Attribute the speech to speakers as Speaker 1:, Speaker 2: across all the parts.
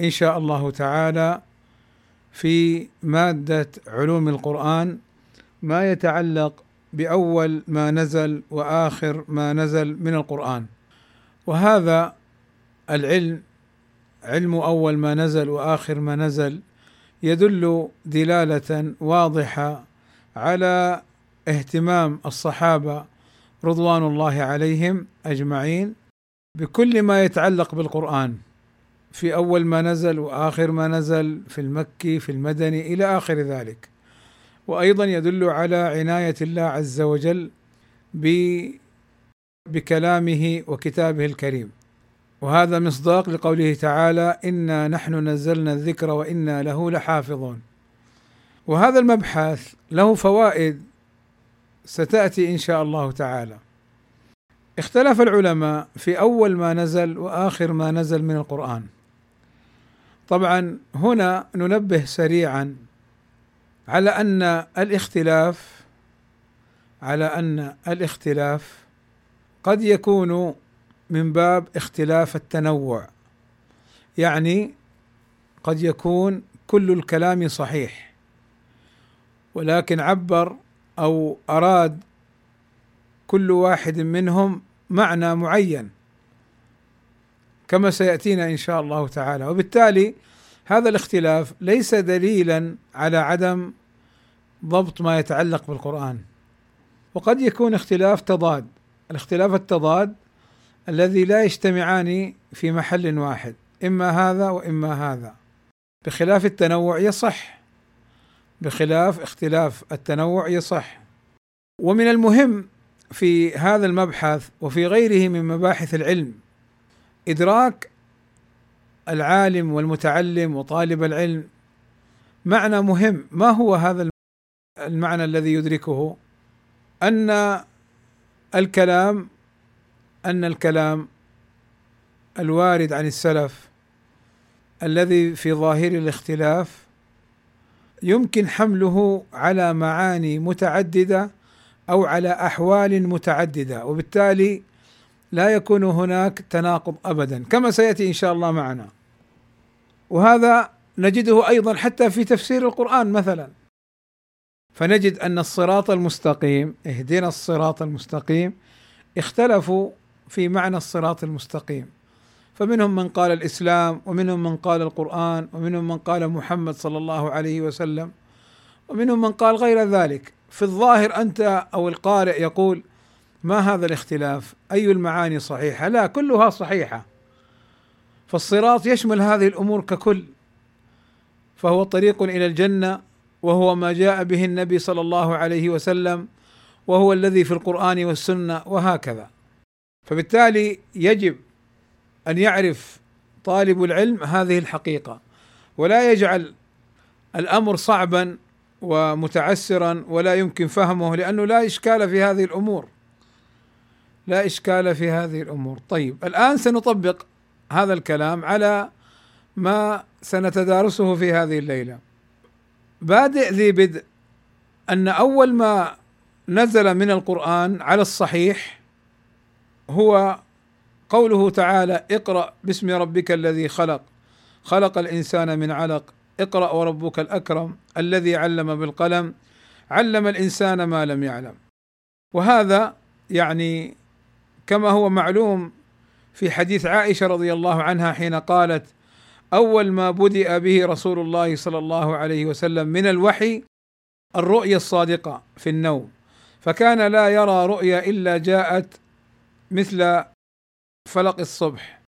Speaker 1: إن شاء الله تعالى في مادة علوم القرآن ما يتعلق بأول ما نزل وآخر ما نزل من القرآن. وهذا العلم علم أول ما نزل وآخر ما نزل يدل دلالة واضحة على اهتمام الصحابة رضوان الله عليهم أجمعين بكل ما يتعلق بالقرآن. في أول ما نزل وآخر ما نزل في المكي في المدني إلى آخر ذلك. وأيضا يدل على عناية الله عز وجل بكلامه وكتابه الكريم. وهذا مصداق لقوله تعالى إنا نحن نزلنا الذكر وإنا له لحافظون. وهذا المبحث له فوائد ستأتي إن شاء الله تعالى. اختلف العلماء في أول ما نزل وآخر ما نزل من القرآن. طبعا هنا ننبه سريعا على أن الاختلاف على أن الاختلاف قد يكون من باب اختلاف التنوع. يعني قد يكون كل الكلام صحيح ولكن عبر أو أراد كل واحد منهم معنى معين. كما سيأتينا إن شاء الله تعالى. وبالتالي هذا الاختلاف ليس دليلا على عدم ضبط ما يتعلق بالقرآن. وقد يكون اختلاف تضاد. الاختلاف التضاد الذي لا يجتمعان في محل واحد إما هذا وإما هذا. بخلاف التنوع يصح. بخلاف اختلاف التنوع يصح. ومن المهم في هذا المبحث وفي غيره من مباحث العلم إدراك العالم والمتعلم وطالب العلم معنى مهم. ما هو هذا المعنى الذي يدركه؟ أن الكلام أن الكلام الوارد عن السلف الذي في ظاهر الاختلاف يمكن حمله على معاني متعددة أو على أحوال متعددة وبالتالي لا يكون هناك تناقض ابدا كما سيأتي إن شاء الله معنا. وهذا نجده أيضا حتى في تفسير القرآن مثلا. فنجد أن الصراط المستقيم اهدنا الصراط المستقيم اختلفوا في معنى الصراط المستقيم. فمنهم من قال الإسلام ومنهم من قال القرآن ومنهم من قال محمد صلى الله عليه وسلم ومنهم من قال غير ذلك. في الظاهر أنت أو القارئ يقول ما هذا الاختلاف؟ أي المعاني صحيحة؟ لا كلها صحيحة. فالصراط يشمل هذه الأمور ككل. فهو طريق إلى الجنة وهو ما جاء به النبي صلى الله عليه وسلم وهو الذي في القرآن والسنة وهكذا. فبالتالي يجب أن يعرف طالب العلم هذه الحقيقة ولا يجعل الأمر صعبا ومتعسرا ولا يمكن فهمه لأنه لا إشكال في هذه الأمور. لا إشكال في هذه الأمور. طيب الآن سنطبق هذا الكلام على ما سنتدارسه في هذه الليلة. بادئ ذي بدء أن أول ما نزل من القرآن على الصحيح هو قوله تعالى اقرأ باسم ربك الذي خلق خلق الإنسان من علق. اقرأ وربك الأكرم الذي علم بالقلم. علم الإنسان ما لم يعلم. وهذا يعني كما هو معلوم في حديث عائشة رضي الله عنها حين قالت أول ما بدأ به رسول الله صلى الله عليه وسلم من الوحي الرؤيا الصادقة في النوم فكان لا يرى رؤيا إلا جاءت مثل فلق الصبح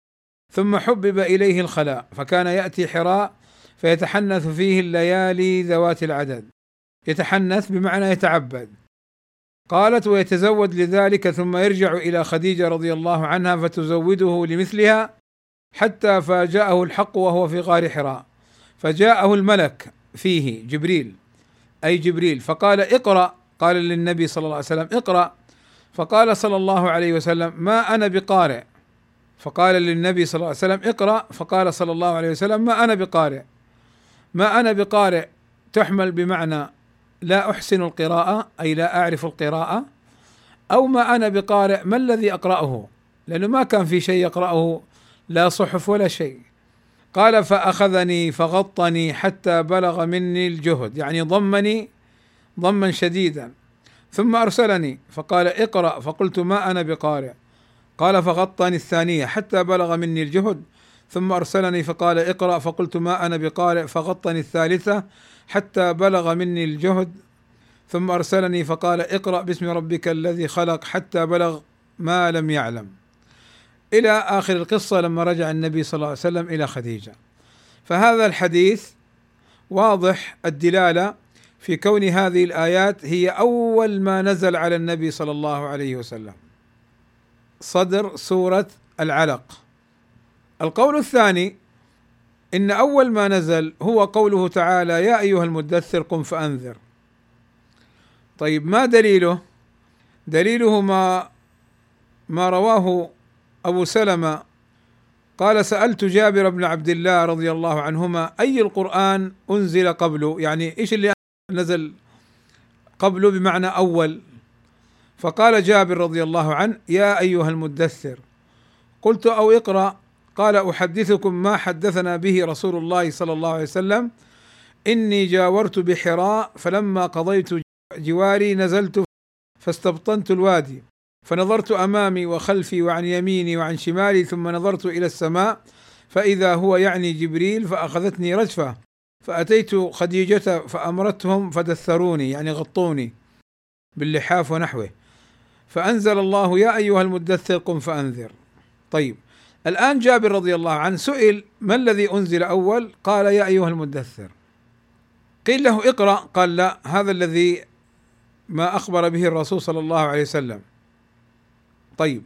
Speaker 1: ثم حبب إليه الخلاء فكان يأتي حراء فيتحنث فيه الليالي ذوات العدد يتحنث بمعنى يتعبد قالت ويتزود لذلك ثم يرجع إلى خديجة رضي الله عنها فتزوده لمثلها حتى فاجأه الحق وهو في غار حراء. فجاءه الملك فيه جبريل أي جبريل فقال اقرأ قال للنبي صلى الله عليه وسلم اقرأ. فقال صلى الله عليه وسلم ما أنا بقارئ؟ فقال للنبي صلى الله عليه وسلم اقرأ. فقال صلى الله عليه وسلم ما أنا بقارئ؟ ما أنا بقارئ تحمل بمعنى لا أحسن القراءة أي لا أعرف القراءة أو ما أنا بقارئ ما الذي أقرأه؟ لأنه ما كان في شيء يقرأه لا صحف ولا شيء. قال فأخذني فغطني حتى بلغ مني الجهد. يعني ضمني ضما شديدا. ثم أرسلني فقال اقرأ. فقلت ما أنا بقارئ. قال فغطني الثانية حتى بلغ مني الجهد. ثم أرسلني فقال اقرأ. فقلت ما أنا بقارئ. فغطني الثالثة حتى بلغ مني الجهد ثم أرسلني فقال اقرأ باسم ربك الذي خلق حتى بلغ ما لم يعلم. إلى آخر القصة لما رجع النبي صلى الله عليه وسلم إلى خديجة. فهذا الحديث واضح الدلالة في كون هذه الآيات هي أول ما نزل على النبي صلى الله عليه وسلم. صدر سورة العلق. القول الثاني إن أول ما نزل هو قوله تعالى يا أيها المدثر قم فأنذر. طيب ما دليله؟ دليله ما ما رواه أبو سلمة. قال سألت جابر بن عبد الله رضي الله عنهما أي القرآن أنزل قبله؟ يعني إيش اللي نزل قبله بمعنى أول؟ فقال جابر رضي الله عنه يا أيها المدثر قلت أو اقرأ قال أحدثكم ما حدثنا به رسول الله صلى الله عليه وسلم. إني جاورت بحراء فلما قضيت جواري نزلت فاستبطنت الوادي. فنظرت أمامي وخلفي وعن يميني وعن شمالي ثم نظرت إلى السماء فإذا هو يعني جبريل فأخذتني رجفة. فأتيت خديجة فأمرتهم فدثروني يعني غطوني باللحاف ونحوه. فأنزل الله يا أيها المدثر قم فأنذر. طيب. الآن جابر رضي الله عنه سئل ما الذي أنزل أول؟ قال يا أيها المدثر. قيل له اقرأ. قال لا هذا الذي ما أخبر به الرسول صلى الله عليه وسلم. طيب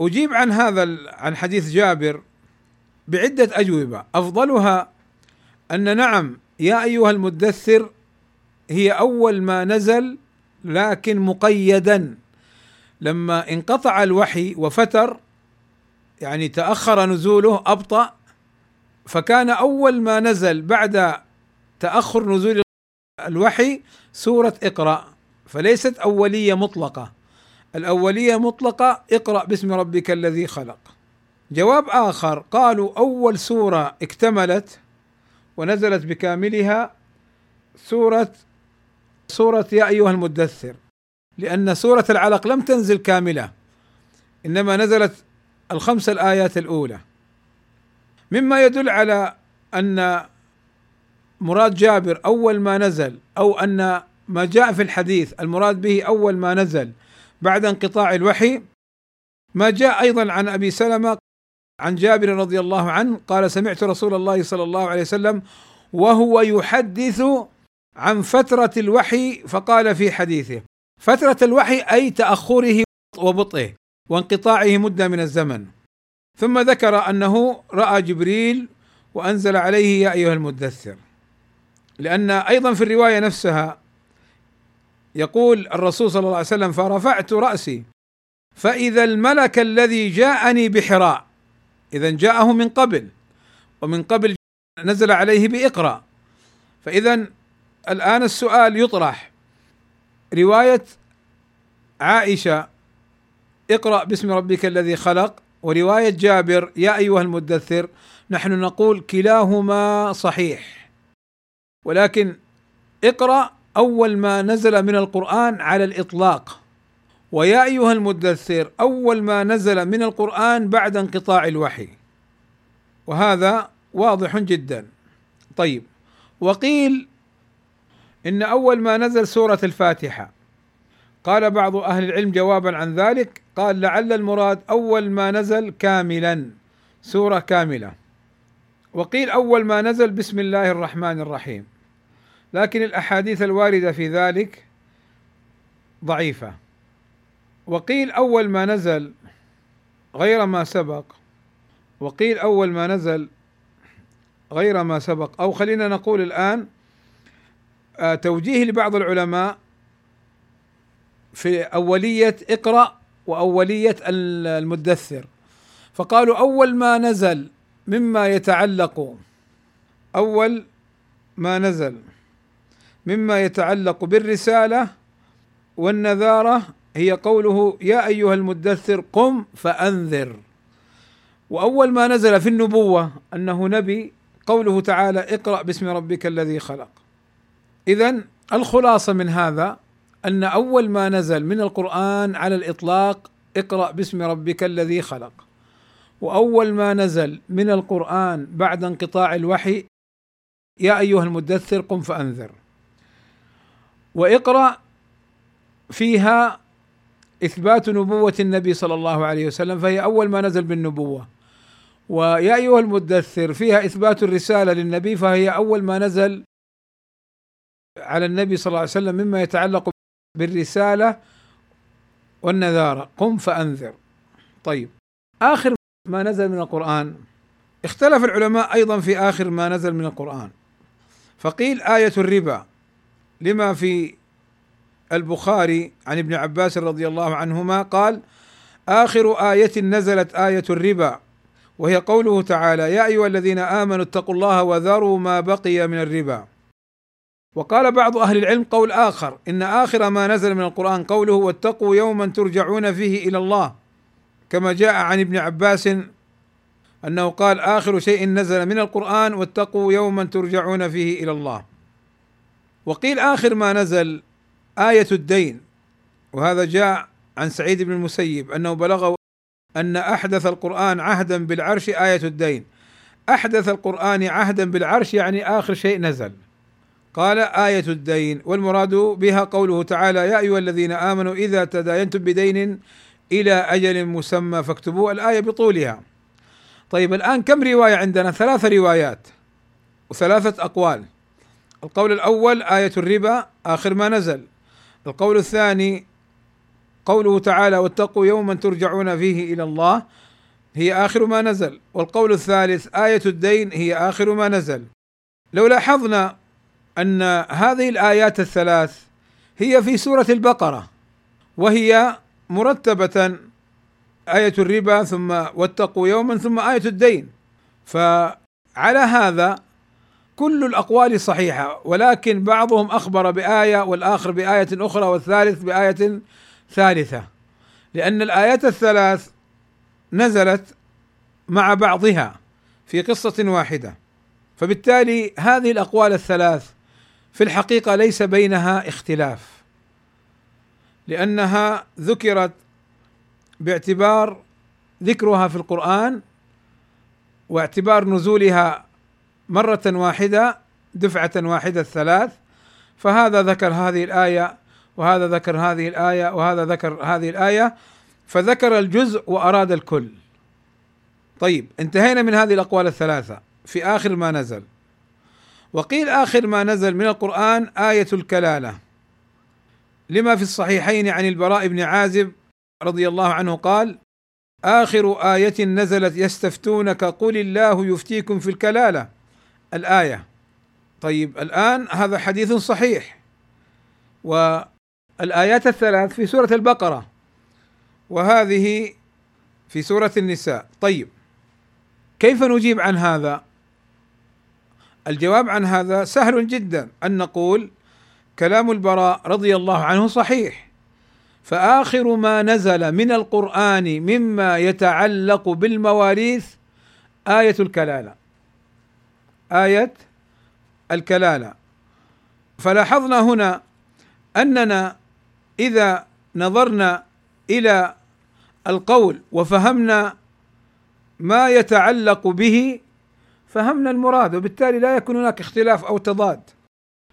Speaker 1: أجيب عن هذا عن حديث جابر بعدة أجوبة. أفضلها أن نعم يا أيها المدثر هي أول ما نزل لكن مقيدا. لما انقطع الوحي وفتر يعني تأخر نزوله أبطأ فكان أول ما نزل بعد تأخر نزول الوحي سورة اقرأ فليست أولية مطلقة. الأولية مطلقة اقرأ باسم ربك الذي خلق. جواب آخر قالوا أول سورة اكتملت ونزلت بكاملها سورة سورة يا أيها المدثر لأن سورة العلق لم تنزل كاملة إنما نزلت الخمس الآيات الأولى. مما يدل على أن مراد جابر أول ما نزل أو أن ما جاء في الحديث المراد به أول ما نزل بعد انقطاع الوحي ما جاء أيضا عن أبي سلمة عن جابر رضي الله عنه قال سمعت رسول الله صلى الله عليه وسلم وهو يحدث عن فترة الوحي فقال في حديثه. فترة الوحي أي تأخره وبطئه. وانقطاعه مدة من الزمن. ثم ذكر أنه رأى جبريل وأنزل عليه يا أيها المدثر. لأن أيضا في الرواية نفسها يقول الرسول صلى الله عليه وسلم فرفعت رأسي فإذا الملك الذي جاءني بحراء. اذا جاءه من قبل ومن قبل نزل عليه بإقرأ. فاذا الآن السؤال يطرح. رواية عائشة اقرأ باسم ربك الذي خلق. ورواية جابر يا أيها المدثر نحن نقول كلاهما صحيح. ولكن اقرأ أول ما نزل من القرآن على الإطلاق. ويا أيها المدثر أول ما نزل من القرآن بعد انقطاع الوحي. وهذا واضح جدا. طيب وقيل إن أول ما نزل سورة الفاتحة. قال بعض أهل العلم جوابا عن ذلك قال لعل المراد أول ما نزل كاملا. سورة كاملة. وقيل أول ما نزل بسم الله الرحمن الرحيم. لكن الأحاديث الواردة في ذلك ضعيفة. وقيل أول ما نزل غير ما سبق. وقيل أول ما نزل غير ما سبق. أو خلينا نقول الآن آه، توجيه لبعض العلماء في أولية اقرأ وأولية المدثر. فقالوا أول ما نزل مما يتعلق أول ما نزل مما يتعلق بالرسالة والنذارة هي قوله يا أيها المدثر قم فأنذر وأول ما نزل في النبوة أنه نبي قوله تعالى اقرأ باسم ربك الذي خلق اذا الخلاصة من هذا أن أول ما نزل من القرآن على الإطلاق اقرأ باسم ربك الذي خلق. وأول ما نزل من القرآن بعد انقطاع الوحي يا أيها المدثر قم فأنذر. وإقرأ فيها إثبات نبوة النبي صلى الله عليه وسلم فهي أول ما نزل بالنبوة. ويا أيها المدثر فيها إثبات الرسالة للنبي فهي أول ما نزل على النبي صلى الله عليه وسلم مما يتعلق بالرسالة والنذارة. قم فأنذر. طيب. آخر ما نزل من القرآن. اختلف العلماء أيضا في آخر ما نزل من القرآن. فقيل آية الربا. لما في البخاري عن ابن عباس رضي الله عنهما قال آخر آية نزلت آية الربا وهي قوله تعالى يا أيها الذين آمنوا اتقوا الله وذروا ما بقي من الربا. وقال بعض أهل العلم قول آخر إن آخر ما نزل من القرآن قوله واتقوا يوما ترجعون فيه إلى الله كما جاء عن ابن عباس أنه قال آخر شيء نزل من القرآن واتقوا يوما ترجعون فيه إلى الله وقيل آخر ما نزل آية الدين وهذا جاء عن سعيد بن المسيب أنه بلغه أن أحدث القرآن عهدا بالعرش آية الدين. أحدث القرآن عهدا بالعرش يعني آخر شيء نزل. قال آية الدين والمراد بها قوله تعالى يا أيها الذين آمنوا إذا تداينتم بدين إلى أجل مسمى فاكتبوه. الآية بطولها. طيب الآن كم رواية عندنا؟ ثلاث روايات وثلاثة أقوال. القول الأول آية الربا آخر ما نزل. القول الثاني قوله تعالى واتقوا يوما ترجعون فيه إلى الله هي آخر ما نزل. والقول الثالث آية الدين هي آخر ما نزل. لو لاحظنا أن هذه الآيات الثلاث هي في سورة البقرة وهي مرتبة آية الربا ثم واتقوا يوما ثم آية الدين. فعلى هذا كل الأقوال صحيحة ولكن بعضهم أخبر بآية والآخر بآية أخرى والثالث بآية ثالثة لأن الآيات الثلاث نزلت مع بعضها في قصة واحدة. فبالتالي هذه الأقوال الثلاث في الحقيقة ليس بينها اختلاف لأنها ذكرت باعتبار ذكرها في القرآن واعتبار نزولها مرة واحدة دفعة واحدة الثلاث. فهذا ذكر هذه الآية وهذا ذكر هذه الآية وهذا ذكر هذه الآية فذكر الجزء وأراد الكل. طيب انتهينا من هذه الأقوال الثلاثة. في آخر ما نزل وقيل آخر ما نزل من القرآن آية الكلالة. لما في الصحيحين عن البراء بن عازب رضي الله عنه قال آخر آية نزلت يستفتونك قل الله يفتيكم في الكلالة. الآية. طيب الآن هذا حديث صحيح. والآيات الثلاث في سورة البقرة. وهذه في سورة النساء. طيب كيف نجيب عن هذا؟ الجواب عن هذا سهل جدا. أن نقول كلام البراء رضي الله عنه صحيح. فآخر ما نزل من القرآن مما يتعلق بالمواريث آية الكلالة. آية الكلالة. فلاحظنا هنا أننا إذا نظرنا إلى القول وفهمنا ما يتعلق به فهمنا المراد وبالتالي لا يكون هناك اختلاف أو تضاد.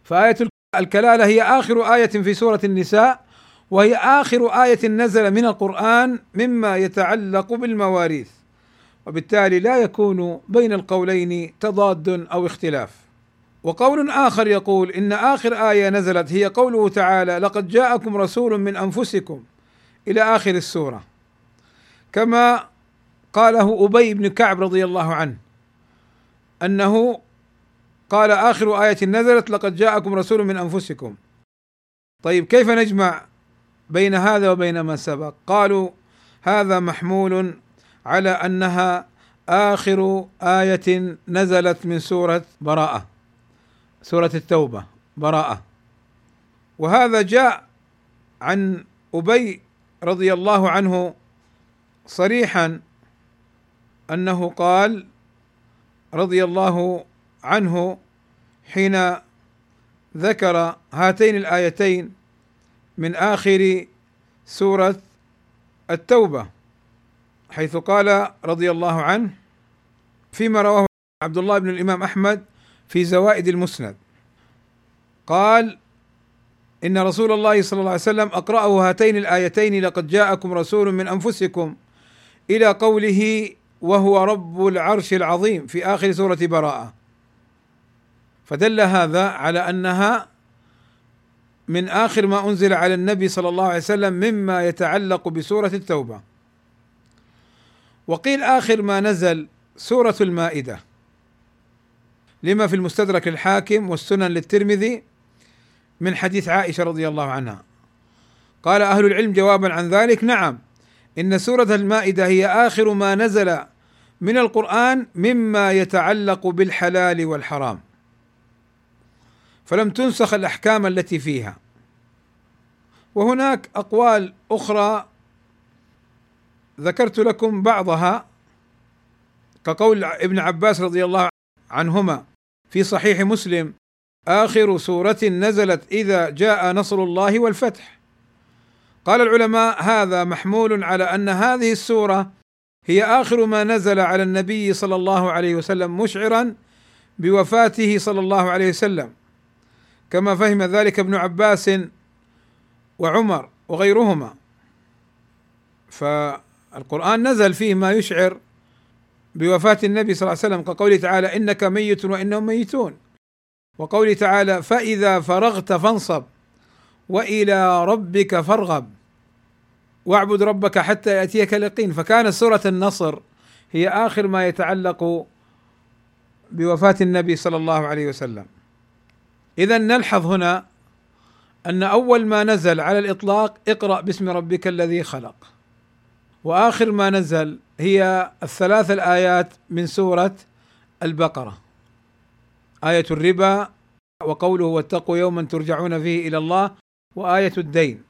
Speaker 1: فآية الكلالة هي آخر آية في سورة النساء وهي آخر آية نزل من القرآن مما يتعلق بالمواريث. وبالتالي لا يكون بين القولين تضاد أو اختلاف. وقول آخر يقول إن آخر آية نزلت هي قوله تعالى لقد جاءكم رسول من أنفسكم إلى آخر السورة. كما قاله أبي بن كعب رضي الله عنه أنه قال آخر آية نزلت لقد جاءكم رسول من أنفسكم. طيب كيف نجمع بين هذا وبين ما سبق؟ قالوا هذا محمول على أنها آخر آية نزلت من سورة براءة سورة التوبة براءة. وهذا جاء عن أبي رضي الله عنه صريحا أنه قال رضي الله عنه حين ذكر هاتين الآيتين من آخر سورة التوبة حيث قال رضي الله عنه فيما رواه عبد الله بن الإمام أحمد في زوائد المسند. قال إن رسول الله صلى الله عليه وسلم أقرأه هاتين الآيتين لقد جاءكم رسول من أنفسكم إلى قوله وهو رب العرش العظيم في آخر سورة براءة. فدل هذا على أنها من آخر ما أنزل على النبي صلى الله عليه وسلم مما يتعلق بسورة التوبة. وقيل آخر ما نزل سورة المائدة. لما في المستدرك الحاكم والسنن للترمذي من حديث عائشة رضي الله عنها. قال أهل العلم جوابا عن ذلك نعم إن سورة المائدة هي آخر ما نزل من القرآن مما يتعلق بالحلال والحرام. فلم تنسخ الأحكام التي فيها. وهناك أقوال أخرى ذكرت لكم بعضها كقول ابن عباس رضي الله عنهما في صحيح مسلم آخر سورة نزلت إذا جاء نصر الله والفتح. قال العلماء هذا محمول على أن هذه السورة هي آخر ما نزل على النبي صلى الله عليه وسلم مشعرا بوفاته صلى الله عليه وسلم. كما فهم ذلك ابن عباس وعمر وغيرهما. فالقرآن نزل فيه ما يشعر بوفاة النبي صلى الله عليه وسلم كقوله تعالى إنك ميت وإنهم ميتون. وقوله تعالى فإذا فرغت فانصب. وإلى ربك فارغب. واعبد ربك حتى يأتيك اليقين. فكانت سورة النصر هي آخر ما يتعلق بوفاة النبي صلى الله عليه وسلم. اذا نلحظ هنا أن أول ما نزل على الإطلاق اقرأ باسم ربك الذي خلق. وآخر ما نزل هي الثلاث الآيات من سورة البقرة. آية الربا وقوله واتقوا يوما ترجعون فيه إلى الله. وآية الدين.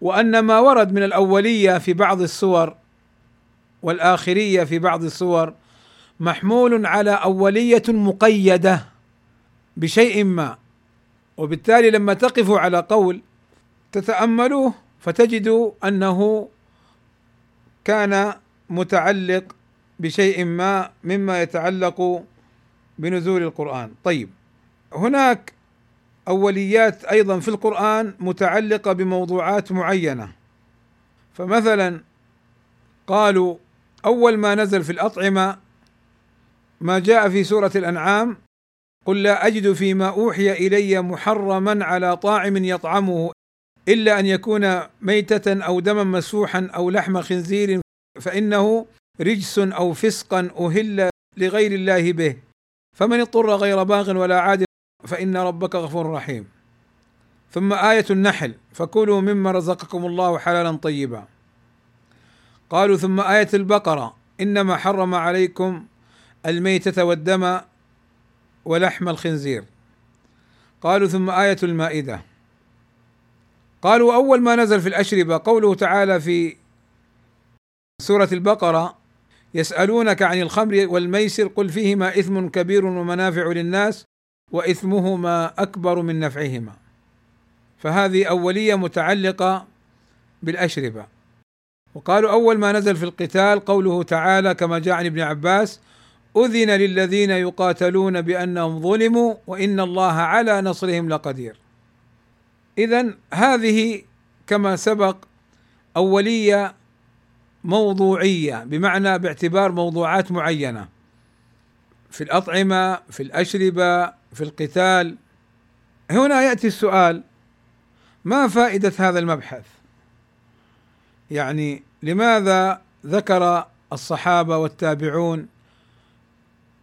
Speaker 1: وأن ما ورد من الأولية في بعض السور والآخرية في بعض السور محمول على أولية مقيدة بشيء ما. وبالتالي لما تقفوا على قول تتأملوه فتجدوا أنه كان متعلق بشيء ما مما يتعلق بنزول القرآن. طيب هناك أوليات أيضا في القرآن متعلقة بموضوعات معينة. فمثلا قالوا أول ما نزل في الأطعمة ما جاء في سورة الأنعام قل لا أجد فيما أوحي إلي محرما على طاعم يطعمه إلا أن يكون ميتة أو دما مسفوحا أو لحم خنزير فإنه رجس أو فسقا أهل لغير الله به. فمن اضطر غير باغ ولا عاد فإن ربك غفور رحيم. ثم آية النحل فكلوا مما رزقكم الله حلالا طيبا. قالوا ثم آية البقرة إنما حرم عليكم الميتة والدم ولحم الخنزير. قالوا ثم آية المائدة. قالوا أول ما نزل في الأشربة قوله تعالى في سورة البقرة يسألونك عن الخمر والميسر قل فيهما إثم كبير ومنافع للناس وإثمهما أكبر من نفعهما. فهذه أولية متعلقة بالأشربة. وقالوا أول ما نزل في القتال قوله تعالى كما جاء عن ابن عباس أذن للذين يقاتلون بأنهم ظلموا وإن الله على نصرهم لقدير. اذا هذه كما سبق أولية موضوعية بمعنى باعتبار موضوعات معينة. في الأطعمة في الأشربة في القتال هنا يأتي السؤال ما فائدة هذا المبحث يعني لماذا ذكر الصحابة والتابعون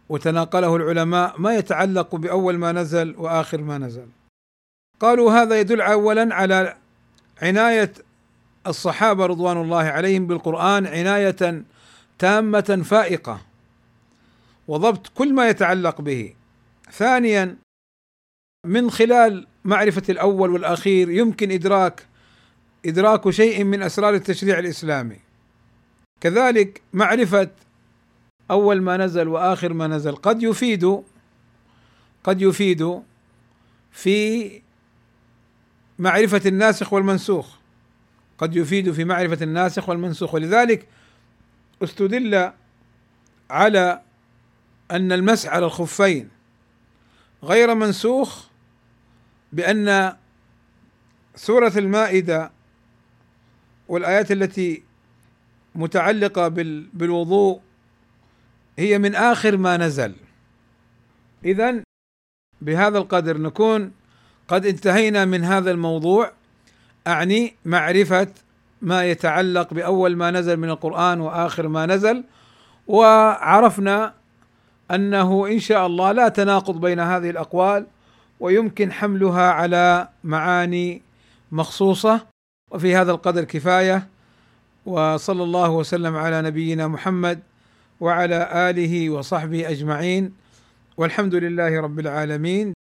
Speaker 1: وتناقله العلماء ما يتعلق بأول ما نزل وآخر ما نزل. قالوا هذا يدل اولا على عناية الصحابة رضوان الله عليهم بالقرآن عناية تامة فائقة وضبط كل ما يتعلق به. ثانيا من خلال معرفة الأول والأخير يمكن إدراك إدراك شيء من أسرار التشريع الإسلامي. كذلك معرفة أول ما نزل وآخر ما نزل قد يفيد قد يفيد في معرفة الناسخ والمنسوخ قد يفيد في معرفة الناسخ والمنسوخ ولذلك استدل على أن المسح على الخفين غير منسوخ بأن سورة المائدة والآيات التي متعلقة بالوضوء هي من آخر ما نزل. إذا بهذا القدر نكون قد انتهينا من هذا الموضوع. أعني معرفة ما يتعلق بأول ما نزل من القرآن وآخر ما نزل وعرفنا أنه إن شاء الله لا تناقض بين هذه الأقوال ويمكن حملها على معاني مخصوصة وفي هذا القدر كفاية. وصلى الله وسلم على نبينا محمد وعلى آله وصحبه أجمعين. والحمد لله رب العالمين.